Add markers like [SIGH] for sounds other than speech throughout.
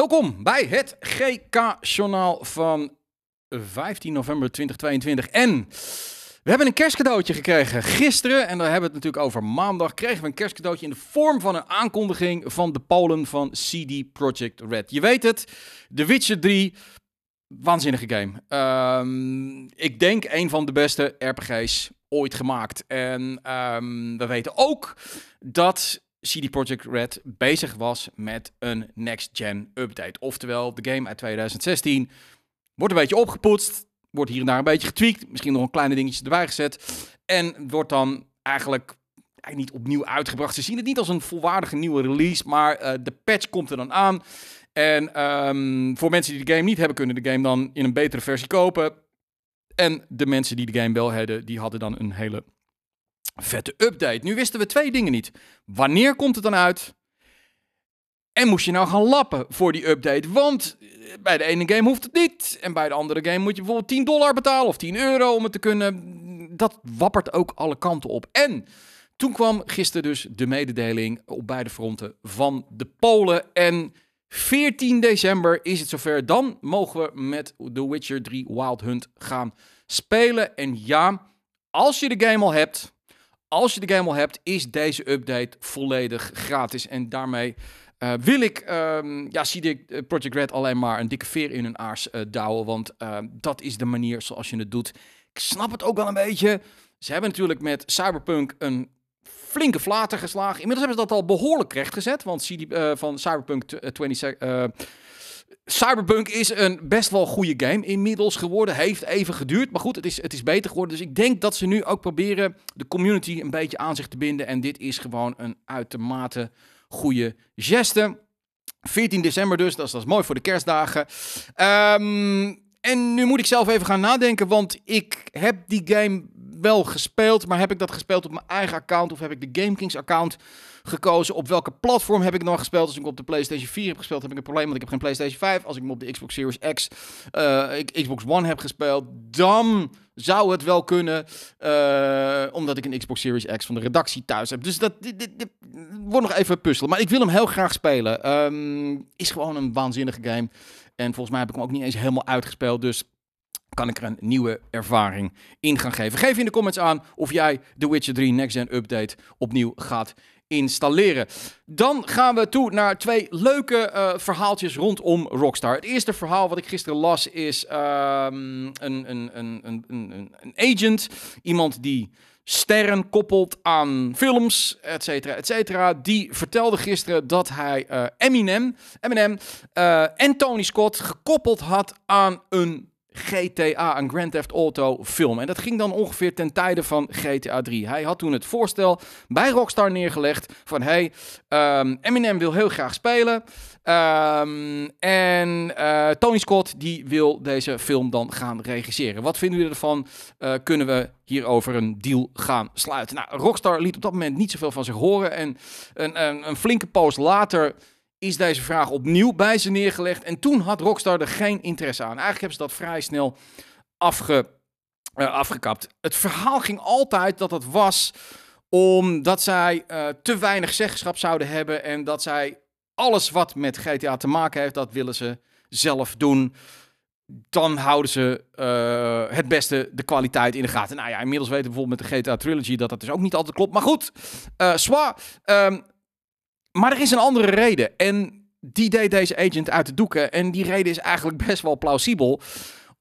Welkom bij het GK-journaal van 15 november 2022. En we hebben een kerstcadeautje gekregen gisteren. En daar hebben we het natuurlijk over maandag. Kregen we een kerstcadeautje in de vorm van een aankondiging van de Polen van CD Projekt Red. Je weet het, The Witcher 3. Waanzinnige game. Ehm, ik denk een van de beste RPG's ooit gemaakt. En ehm, we weten ook dat CD Projekt Red bezig was met een next-gen update. Oftewel, de game uit 2016 wordt een beetje opgepoetst, wordt hier en daar een beetje getweakt, misschien nog een kleine dingetje erbij gezet en wordt dan eigenlijk, eigenlijk niet opnieuw uitgebracht. Ze zien het niet als een volwaardige nieuwe release, maar uh, de patch komt er dan aan. En um, voor mensen die de game niet hebben, kunnen de game dan in een betere versie kopen. En de mensen die de game wel hadden, die hadden dan een hele vette update. Nu wisten we twee dingen niet. Wanneer komt het dan uit? En moest je nou gaan lappen voor die update? Want eh, bij de ene game hoeft het niet. En bij de andere game moet je bijvoorbeeld 10 dollar betalen of 10 euro om het te kunnen. Dat wappert ook alle kanten op. En toen kwam gisteren dus de mededeling op beide fronten van de Polen. En 14 december is het zover. Dan mogen we met The Witcher 3 Wild Hunt gaan spelen. En ja, als je de game al hebt, als je de game al hebt, is deze update volledig gratis. En daarmee uh, wil ik, um, ja, zie ik Project Red alleen maar een dikke veer in hun aars uh, douwen. Want uh, dat is de manier zoals je het doet. Ik snap het ook wel een beetje. Ze hebben natuurlijk met Cyberpunk een flinke flater geslagen. Inmiddels hebben ze dat al behoorlijk rechtgezet. Want CD, van Cyberpunk 20, Cyberpunk is een best wel goede game inmiddels geworden. Heeft even geduurd, maar goed, het is, het is beter geworden. Dus ik denk dat ze nu ook proberen de community een beetje aan zich te binden. En dit is gewoon een uitermate goede geste. 14 december dus, dat is, mooi voor de kerstdagen. Um, en nu moet ik zelf even gaan nadenken, want ik heb die game wel gespeeld, maar heb ik dat gespeeld op mijn eigen account of heb ik de GameKings account gekozen? Op welke platform heb ik nog gespeeld? Als ik op de PlayStation 4 heb gespeeld, heb ik een probleem, want ik heb geen PlayStation 5. Als ik hem op de Xbox Series X, uh, Xbox One heb gespeeld, dan zou het wel kunnen, uh, omdat ik een Xbox Series X van de redactie thuis heb. Dus dat dit, dit, wordt nog even puzzelen. Maar ik wil hem heel graag spelen. Um, is gewoon een waanzinnige game. En volgens mij heb ik hem ook niet eens helemaal uitgespeeld. Dus kan ik er een nieuwe ervaring in gaan geven. Geef in de comments aan of jij The Witcher 3 Next Gen Update opnieuw gaat installeren. Dan gaan we toe naar twee leuke uh, verhaaltjes rondom Rockstar. Het eerste verhaal wat ik gisteren las is um, een, een, een, een, agent. Iemand die sterren koppelt aan films, et cetera, et cetera. Die vertelde gisteren dat hij uh, Eminem, Eminem uh, en Tony Scott gekoppeld had aan een GTA, een Grand Theft Auto film. En dat ging dan ongeveer ten tijde van GTA 3. Hij had toen het voorstel bij Rockstar neergelegd van hey, um, Eminem wil heel graag spelen. Um, en uh, Tony Scott die wil deze film dan gaan regisseren. Wat vinden jullie ervan? Uh, kunnen we hierover een deal gaan sluiten? Nou, Rockstar liet op dat moment niet zoveel van zich horen. En een, een, een flinke poos later is deze vraag opnieuw bij ze neergelegd. En toen had Rockstar er geen interesse aan. Eigenlijk hebben ze dat vrij snel afge, uh, afgekapt. Het verhaal ging altijd dat het was omdat zij uh, te weinig zeggenschap zouden hebben. En dat zij alles wat met GTA te maken heeft, dat willen ze zelf doen. Dan houden ze uh, het beste de kwaliteit in de gaten. Nou ja, inmiddels weten we bijvoorbeeld met de GTA Trilogy dat dat dus ook niet altijd klopt. Maar goed, uh, maar er is een andere reden. En die deed deze agent uit de doeken. En die reden is eigenlijk [LAUGHS] best wel plausibel.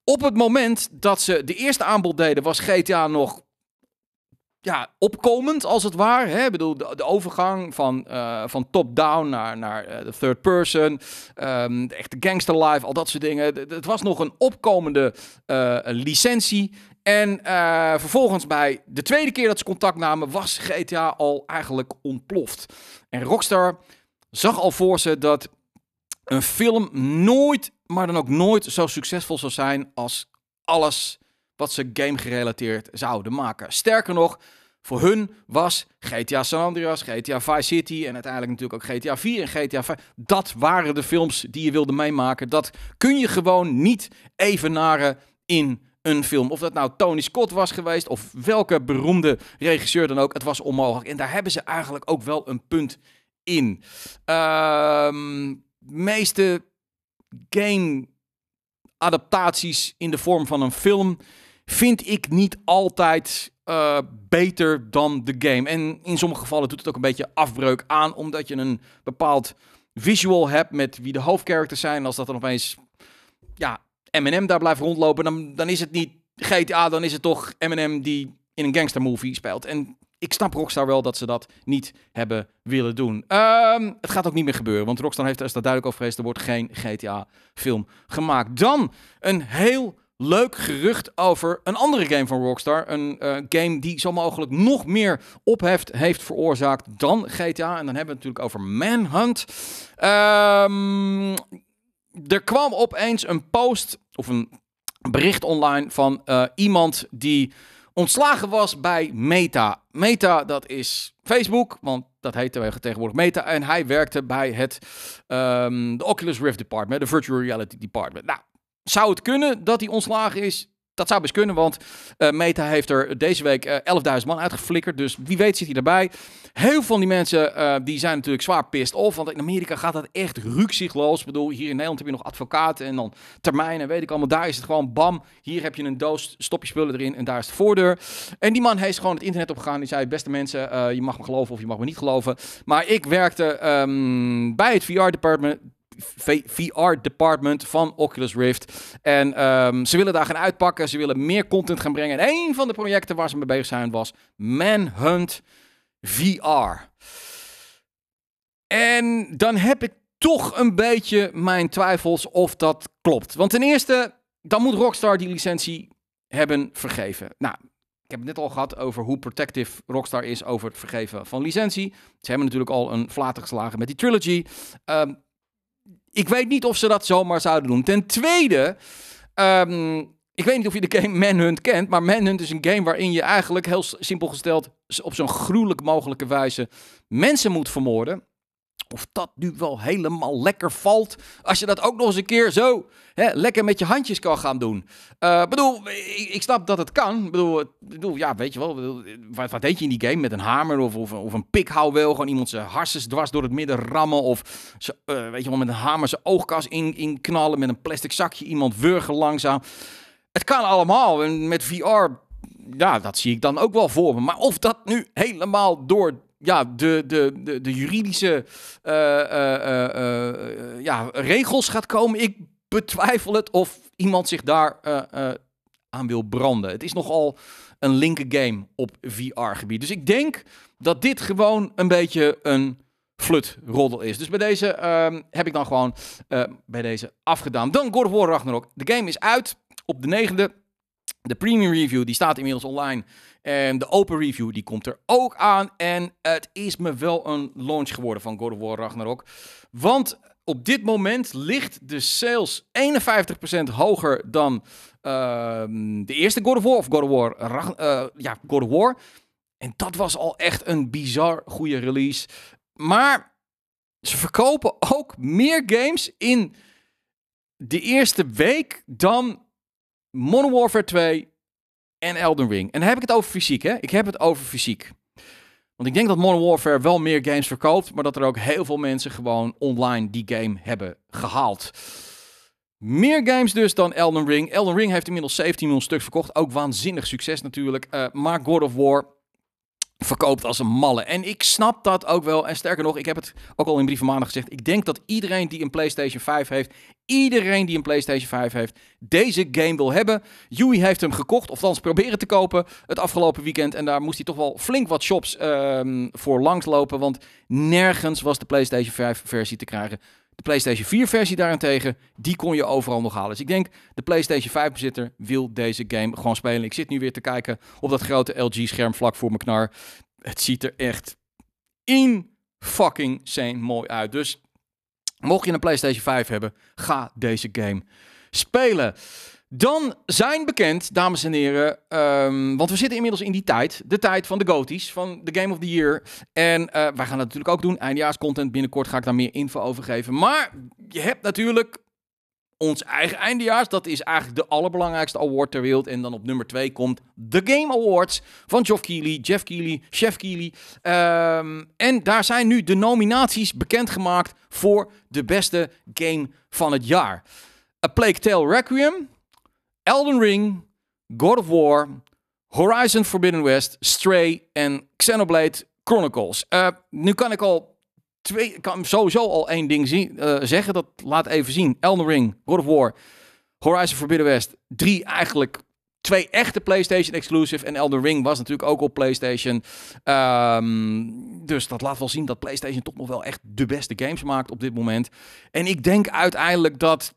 Op het moment dat ze de eerste aanbod deden, was GTA nog ja, opkomend, als het ware. Hè? Bedoel, de, overgang van, uh, van top-down naar, naar uh, de third person. Um, de echte gangster life, al dat soort dingen. Het was nog een opkomende uh, licentie. En vervolgens bij de tweede keer dat ze contact namen, was GTA al eigenlijk ontploft. En Rockstar zag al voor ze dat een film nooit, maar dan ook nooit zo succesvol zou zijn als alles wat ze game gerelateerd zouden maken. Sterker nog, voor hun was GTA San Andreas, GTA Vice City en uiteindelijk natuurlijk ook GTA 4 en GTA 5. Dat waren de films die je wilde meemaken. Dat kun je gewoon niet evenaren in een film. Of dat nou Tony Scott was geweest of welke beroemde regisseur dan ook. Het was onmogelijk. En daar hebben ze eigenlijk ook wel een punt in. Uh, meeste game adaptaties in de vorm van een film vind ik niet altijd uh, beter dan de game. En in sommige gevallen doet het ook een beetje afbreuk aan, omdat je een bepaald visual hebt met wie de hoofdcharacters zijn. Als dat dan opeens, ja, Eminem daar blijft rondlopen, dan, dan is het niet GTA, dan is het toch Eminem die in een gangstermovie speelt. En ik snap Rockstar wel dat ze dat niet hebben willen doen. Um, het gaat ook niet meer gebeuren, want Rockstar heeft er daar duidelijk over geweest. Er wordt geen GTA-film gemaakt. Dan een heel leuk gerucht over een andere game van Rockstar. Een uh, game die zo mogelijk nog meer opheft heeft veroorzaakt dan GTA. En dan hebben we het natuurlijk over Manhunt. Um, er kwam opeens een post of een bericht online van uh, iemand die ontslagen was bij Meta. Meta, dat is Facebook, want dat heet tegenwoordig Meta. En hij werkte bij het um, de Oculus Rift Department, de Virtual Reality Department. Nou, zou het kunnen dat hij ontslagen is? Dat zou best kunnen, want uh, Meta heeft er deze week uh, eh, 11.000 man uitgeflikkerd. Dus wie weet zit hij erbij. Heel veel van die mensen uh, die zijn natuurlijk zwaar pissed off. Want in Amerika gaat dat echt rukzichtloos. Ik bedoel, hier in Nederland heb je nog advocaten en dan termijnen, weet ik allemaal. Daar is het gewoon bam. Hier heb je een doos, stop je spullen erin en daar is de voordeur. En die man heeft gewoon het internet opgegaan. Die zei, beste mensen, je mag me geloven of je mag me niet geloven. Maar ik werkte um, bij het VR-department VR-department van Oculus Rift. En um, ze willen daar gaan uitpakken. Ze willen meer content gaan brengen. En een van de projecten waar ze mee bezig zijn was Manhunt VR. En dan heb ik toch een beetje mijn twijfels of dat klopt. Want ten eerste, dan moet Rockstar die licentie hebben vergeven. Nou, ik heb het net al gehad over hoe protective Rockstar is over het vergeven van licentie. Ze hebben natuurlijk al een flater geslagen met die trilogy. Um, ik weet niet of ze dat zomaar zouden doen. Ten tweede, um, ik weet niet of je de game Manhunt kent, maar Manhunt is een game waarin je eigenlijk heel simpel gesteld op zo'n gruwelijk mogelijke wijze mensen moet vermoorden. Of dat nu wel helemaal lekker valt. Als je dat ook nog eens een keer zo hè, lekker met je handjes kan gaan doen. Uh, bedoel, ik, snap dat het kan. Bedoel, bedoel ja, weet je wel. Wat, wat deed je in die game? Met een hamer of, of, of een pikhouweel. Gewoon iemand zijn harses dwars door het midden rammen. Of uh, weet je wel, met een hamer zijn oogkas in, in knallen. Met een plastic zakje iemand wurgen langzaam. Het kan allemaal. En met VR, ja, dat zie ik dan ook wel voor me. Maar of dat nu helemaal door ja, de, de, de, de juridische uh, uh, ja, regels gaat komen. Ik betwijfel het of iemand zich daar aan wil branden. Het is nogal een linker game op VR-gebied. Dus ik denk dat dit gewoon een beetje een flutroddel is. Dus bij deze ehm, heb ik dan gewoon bij deze afgedaan. Dan God of War Ragnarok. De game is uit op de negende. De premium review die staat inmiddels online. En de open review die komt er ook aan. En het is me wel een launch geworden van God of War Ragnarok. Want op dit moment ligt de sales 51% hoger dan uh, de eerste God of War. Of God of War, uh, ja, God of War. En dat was al echt een bizar goede release. Maar ze verkopen ook meer games in de eerste week dan Modern Warfare 2 en Elden Ring. En dan heb ik het over fysiek, hè? Ik heb het over fysiek. Want ik denk dat Modern Warfare wel meer games verkoopt, maar dat er ook heel veel mensen gewoon online die game hebben gehaald. Meer games dus dan Elden Ring. Elden Ring heeft inmiddels 17 miljoen stuks verkocht. Ook waanzinnig succes natuurlijk. Uh, maar God of War verkoopt als een malle. En ik snap dat ook wel. En sterker nog, ik heb het ook al in brieven maandag gezegd. Ik denk dat iedereen die een PlayStation 5 heeft, iedereen die een PlayStation 5 heeft, deze game wil hebben. Yui heeft hem gekocht, of althans proberen te kopen het afgelopen weekend. En daar moest hij toch wel flink wat shops um, voor langslopen. Want nergens was de PlayStation 5 versie te krijgen. De PlayStation 4 versie daarentegen, die kon je overal nog halen. Dus ik denk, de PlayStation 5 bezitter wil deze game gewoon spelen. Ik zit nu weer te kijken op dat grote LG scherm vlak voor mijn knar. Het ziet er echt in fucking sane mooi uit. Dus mocht je een PlayStation 5 hebben, ga deze game spelen. Dan zijn bekend, dames en heren, um, want we zitten inmiddels in die tijd, de tijd van de GOTY's, van de Game of the Year. En uh, wij gaan dat natuurlijk ook doen, eindjaarscontent. Binnenkort ga ik daar meer info over geven. Maar je hebt natuurlijk ons eigen eindejaars. Dat is eigenlijk de allerbelangrijkste award ter wereld. En dan op nummer 2 komt The Game Awards van Geoff Keighley, Jeff Keighley, Chef Keighley. Ehm, en daar zijn nu de nominaties bekendgemaakt voor de beste game van het jaar. A Plague Tale Requiem, Elden Ring, God of War, Horizon Forbidden West, Stray en Xenoblade Chronicles. Uh, nu kan ik al twee, kan sowieso al één ding zien, uh, zeggen. Dat laat even zien. Elden Ring, God of War, Horizon Forbidden West. Drie eigenlijk twee echte PlayStation exclusive. En Elden Ring was natuurlijk ook op PlayStation. Um, dus dat laat wel zien dat PlayStation toch nog wel echt de beste games maakt op dit moment. En ik denk uiteindelijk dat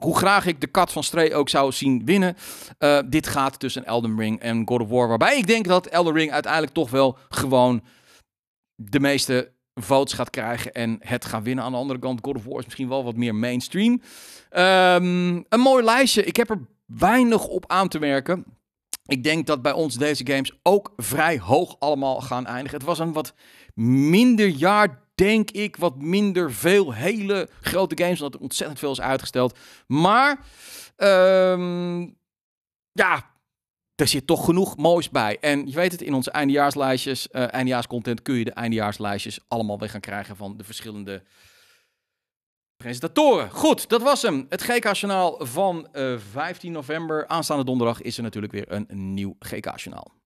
hoe graag ik de kat van Stray ook zou zien winnen. Uh, dit gaat tussen Elden Ring en God of War. Waarbij ik denk dat Elden Ring uiteindelijk toch wel gewoon de meeste votes gaat krijgen en het gaat winnen. Aan de andere kant, God of War is misschien wel wat meer mainstream. Um, een mooi lijstje. Ik heb er weinig op aan te merken. Ik denk dat bij ons deze games ook vrij hoog allemaal gaan eindigen. Het was een wat minder jaar, denk ik. Wat minder veel hele grote games, omdat er ontzettend veel is uitgesteld. Maar, um, ja, er zit toch genoeg moois bij. En je weet het, in onze eindejaarslijstjes, uh, eindejaarscontent kun je de eindejaarslijstjes allemaal weer gaan krijgen van de verschillende presentatoren. Goed, dat was hem. Het GK-journaal van uh, 15 november. Aanstaande donderdag is er natuurlijk weer een, een nieuw GK-journaal.